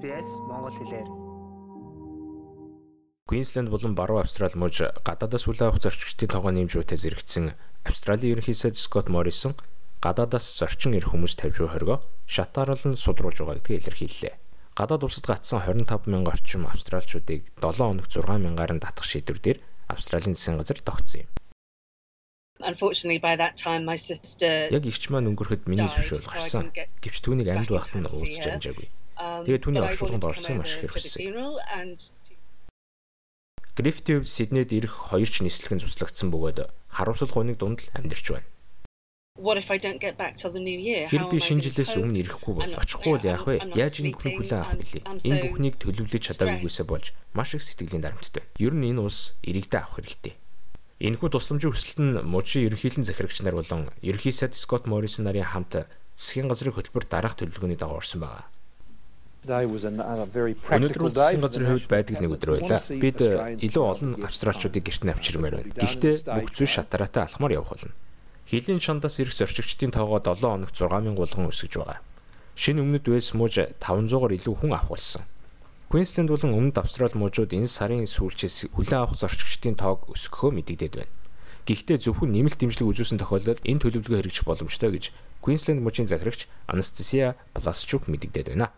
SBS Монгол хэлээр. Queensland болон Баруун Австрали мужи гадаадаас үл авах зорчигчдын тоогоо нэмж буйтай зэрэгцсэн Австралийн ерөнхий сайд Скот Моррисон гадаадаас зорчин ирэх хүмүүс тавьж буй хоригоо шатааруулан судруулж байгаа гэдгийг илэрхийллээ. Гадаад улсад гатсан 25 мянган орчим австралчуудыг 7 хоног 6 мянгаар нь татах шийдвэр дээр Австралийн засгийн газар тогтсон юм. Unfortunately by that time my sister Яг ихч маань өнгөрөхөд миний зөвшөөрөл гарсан. Гэвч түүнийг амьд байхад нь уулзч амжаагүй. Тэгээд түүний оршуулганд орсон маш их хэрэгсэн. Грифтийн хувьд Сиднейд ирэх хоёр ч нислэгэн цуслагдсан бөгөөд харамсал гуниг дунд л амьдарч байна. What if I don't get back till the new year? Тэр би шинэ жилээс өмнө ирэхгүй бол очихгүй бол яах вэ? Яаж энэ бүхнийг хүлээн авах билээ? Энэ бүхнийг төлөвлөж чадаагүйгээсээ болж маш их сэтгэлийн дарамттай. Ер нь энэ улс иргэдээ авах хэрэгтэй. Энэхүү тусламжийн хүсэлт нь мужийн ерөнхийлөн захирагч нар болон ерөнхий сайд Скот Моррисон нарын хамт засгийн газрын хөтөлбөр дараах төлөвлөгөөний дагуу орсон байна. Өнөөдөр бол засгийн газрын хувьд байдаг нэг өдөр байлаа. Бид илүү олон австралчуудыг гэрт нь авчирмаар байна. Гэхдээ бүх зүйл шатараатай алхмаар явах болно. Хилийн шандаас ирэх зорчигчдын тоогоо 7 хоногт 6000 болгон өсөж байгаа. Шинэ өмнөд Вэлс мууж 500-аар илүү хүн авахулсан. Queensland болон Өмнөд Австрали мужууд энэ сарын сүүлчээс хүлээн авах зорчигчдын тоог өсгөхөө мэдэгдээд байна. Гэхдээ зөвхөн нэмэлт дэмжлэг үзүүлсэн тохиолдолд энэ төлөвлөгөө хэрэгжих боломжтой гэж Queensland мужийн захирагч Anastasia Plasчук мэдэгдээд байна.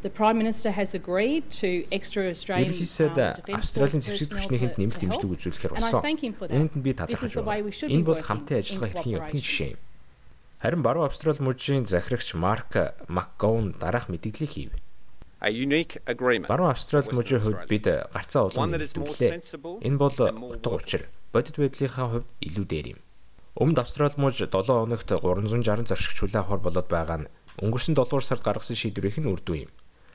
The Prime Minister has agreed to extra Australian Ерөнхийдөө Австралийн зэвсэг түвшнийхэнд нэмэлт дэмжлэг үзүүлэхээр болсон. Үүнд нь би талархаж байна. Энэ бол хамтын ажиллагаа хэрхэн явдгийн жишээ юм. Харин Баруун Австрали мужийн захирагч Марк Макгоун дараах мэдээллийг хийв. A unique agreement. Баруун Австрали мужийн хувьд бид гарцаа улам нэмэгдүүлээ. Энэ бол утга учир бодит байдлынхаа хувьд илүү дээр юм. Өмнөд Австрали муж 7 хоногт 360 зоршигч хүлээн авахар болоод байгаа нь өнгөрсөн 7 дугаар сард гаргасан шийдвэрийнх нь үр дүн юм.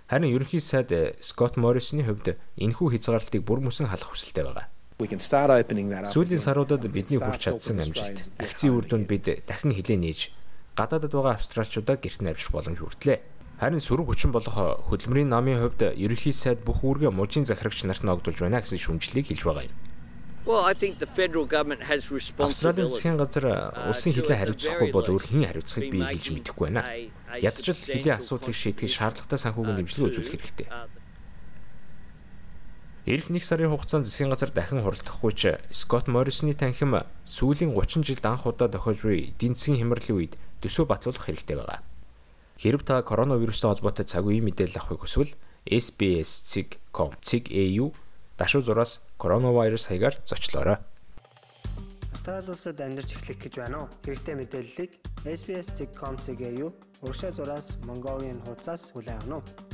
Харин ерөнхий сайд Скот Моррисны хувьд энэхүү хязгаарлалтыг бүр мөсөн халах хүсэлтэй байгаа. Сүүлийн саруудад бидний хүрч чадсан амжилт, акцийн үр дүнд бид дахин хилээ нээж гадаадд байгаа австралчуудаа гэрт нь авчрах боломж хүртлээ. Харин сөрөг хүчин болох хөдөлмөрийн намын хувьд ерөнхий сайд бүх үүргээ мужийн захирагч нарт ногдуулж байна гэсэн шүүмжлэлийг хэлж байгаа юм. Well, I think the federal government has Австралийн засгийн газар улсын хилээ хариуцахгүй бол өөр хэн хариуцахыг би хэлж мэдэхгүй байна. Ядчил хилийн асуудлыг шийдэхэд шаардлагатай санхүүгийн дэмжлэг үзүүлэх хэрэгтэй. Ирэх нэг сарын хугацаанд засгийн газар дахин хуралдахгүй ч Скот Моррисны танхим сүүлийн 30 жилд анх удаа тохиож буй эдийн засгийн хямралын үед төсөө батлуулах хэрэгтэй байгаа. Хэрв та коронавирустай холбоотой цаг үеийн мэдээлэл авахыг хүсвэл SBS.com.cg.au дашуу зураас коронавирус хаягаар зочлоорой. Австрали улсад амьдарч эхлэх гэж байна уу? Хэрэгтэй мэдээллийг SBS.com.cg.au урагшаа зураас Mongolian хуудасаас хүлээн авах нь